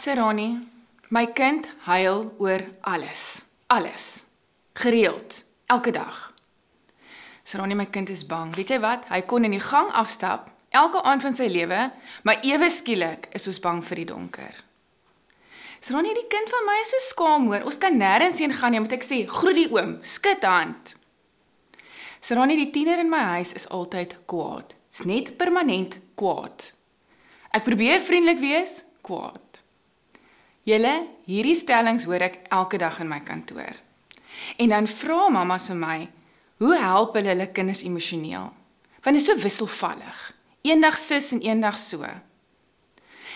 Serani, my kind huil oor alles. Alles. Gereeld, elke dag. Serani, my kind is bang. Weet jy wat? Hy kon in die gang afstap elke aand van sy lewe, maar ewe skielik is ons bang vir die donker. Serani, die kind van my is so skaam hoor. Ons kan nêrens heen gaan nie, moet ek sê, groet die oom, skud hand. Serani, die tiener in my huis is altyd kwaad. Dis net permanent kwaad. Ek probeer vriendelik wees, kwaad. Julle, hierdie stellings hoor ek elke dag in my kantoor. En dan vra mamma se my, hoe help hulle hulle kinders emosioneel? Want dit is so wisselvallig. Eendag sis en eendag so.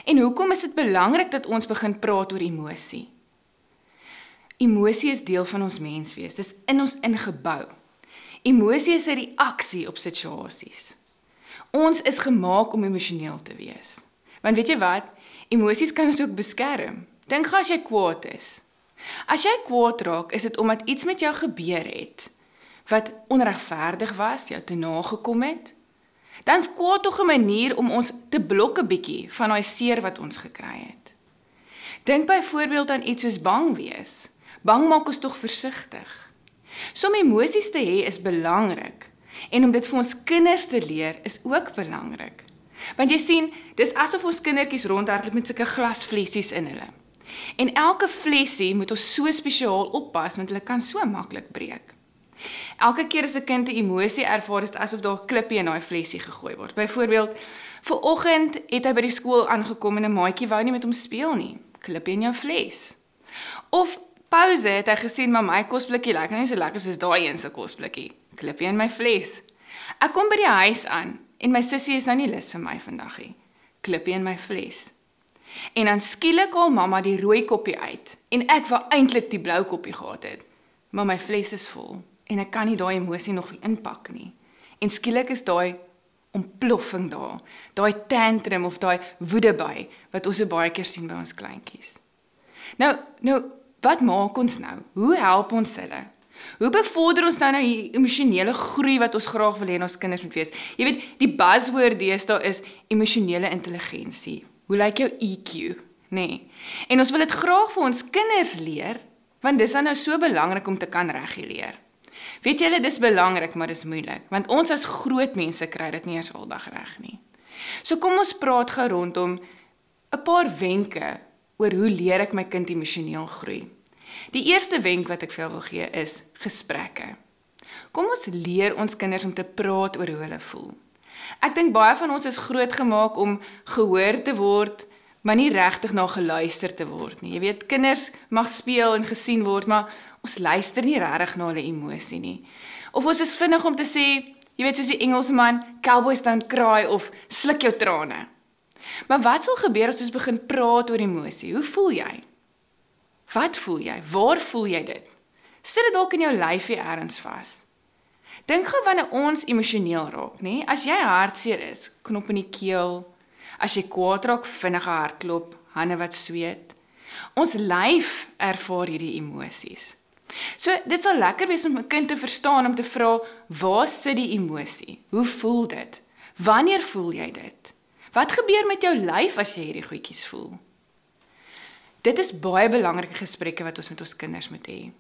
En hoekom is dit belangrik dat ons begin praat oor emosie? Emosie is deel van ons menswees. Dis in ons ingebou. Emosie is 'n reaksie op situasies. Ons is gemaak om emosioneel te wees. Want weet jy wat? Emosies kan ons ook beskerm. Dink gou as jy kwaad is. As jy kwaad raak, is dit omdat iets met jou gebeur het wat onregverdig was, jou te nagekom het. Dan's kwaad tog 'n manier om ons te blok 'n bietjie van daai seer wat ons gekry het. Dink byvoorbeeld aan iets soos bang wees. Bang maak ons tog versigtig. So om emosies te hê is belangrik en om dit vir ons kinders te leer is ook belangrik. Want jy sien, dis asof ons kindertjies rondhardloop met sulke glasflessies in hulle. En elke flesie moet ons so spesiaal oppas want hulle kan so maklik breek. Elke keer as 'n kind 'n emosie ervaar, is dit asof daar 'n klippie in daai flesie gegooi word. Byvoorbeeld, ver oggend het hy by die skool aangekom en 'n maatjie wou nie met hom speel nie. Klippie in jou fles. Of pouse het hy gesien maar my kosblikkie lekker nie so lekker soos daai een se kosblikkie. Klippie in my fles. Ek kom by die huis aan en my sussie is nou nie lus vir my vandag nie. Klippie in my fles. En dan skielik haal mamma die rooi koppie uit en ek wou eintlik die blou koppie gehad het. Maar my fles is vol en ek kan nie daai emosie nog inpak nie. En skielik is daai ontploffing daar. Daai tantrum of daai woedeby wat ons so baie keer sien by ons kleintjies. Nou, nou, wat maak ons nou? Hoe help ons hulle? Hoe bevorder ons nou nou die emosionele groei wat ons graag wil hê ons kinders moet wees? Jy weet, die buzzword deesdae is emosionele intelligensie. Hoe lyk jou EQ, nê? Nee. En ons wil dit graag vir ons kinders leer, want dis dan nou so belangrik om te kan reguleer. Weet julle, dis belangrik, maar dis moeilik, want ons as groot mense kry dit nie eers aldag reg nie. So kom ons praat gou rondom 'n paar wenke oor hoe leer ek my kind emosioneel groei. Die eerste wenk wat ek vir jou wil gee is gesprekke. Kom ons leer ons kinders om te praat oor hoe hulle voel. Ek dink baie van ons is grootgemaak om gehoor te word, maar nie regtig na geluister te word nie. Jy weet, kinders mag speel en gesien word, maar ons luister nie regtig na hulle emosie nie. Of ons is vinnig om te sê, jy weet soos die Engelsman, cowboys don't cry of sluk jou trane. Maar wat sal gebeur as ons begin praat oor emosie? Hoe voel jy? Wat voel jy? Waar voel jy dit? Sit dit dalk in jou lyfie eers vas. Dink gou wanneer ons emosioneel raak, nê? As jy hartseer is, knop in die keel. As jy kwaad raak, vinnige hartklop, hande wat sweet. Ons lyf ervaar hierdie emosies. So dit sal lekker wees om 'n kind te verstaan om te vra, waar sit die emosie? Hoe voel dit? Wanneer voel jy dit? Wat gebeur met jou lyf as jy hierdie goedjies voel? Dit is baie belangrike gesprekke wat ons met ons kinders moet hê.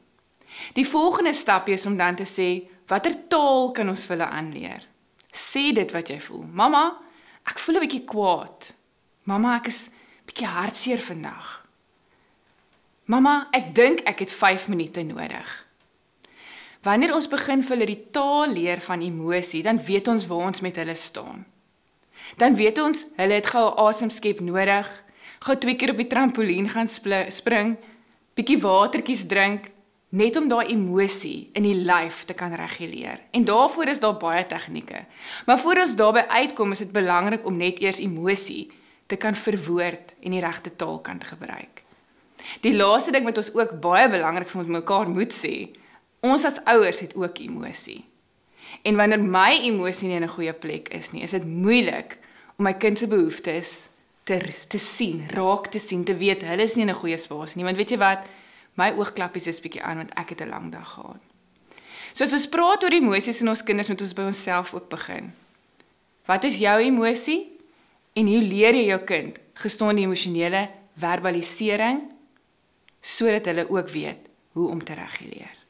Die volgende stapie is om dan te sê, Watter taal kan ons vir hulle aanleer? Sê dit wat jy voel. Mamma, ek voel 'n bietjie kwaad. Mamma, ek is bietjie hartseer vandag. Mamma, ek dink ek het 5 minute nodig. Wanneer ons begin vir hulle die taal leer van emosie, dan weet ons waar ons met hulle staan. Dan weet ons hulle het gou 'n asemskep nodig, gou twee keer op die trampolien gaan spring, bietjie watertjies drink net om daai emosie in die lyf te kan reguleer. En daarvoor is daar baie tegnieke. Maar voor ons daarby uitkom, is dit belangrik om net eers emosie te kan verwoord en die regte taal kan gebruik. Die laaste ding wat ons ook baie belangrik vir ons mekaar moet sê, ons as ouers het ook emosie. En wanneer my emosie nie in 'n goeie plek is nie, is dit moeilik om my kind se behoeftes te te sien, raak te sien, te weet hulle is nie in 'n goeie spasie nie. Want weet jy wat? My oogklappies is bietjie aan want ek het 'n lang dag gehad. So as ons praat oor emosies in ons kinders, moet ons by onsself ook begin. Wat is jou emosie? En hoe leer jy jou kind gesonde emosionele verbalisering sodat hulle ook weet hoe om te reguleer.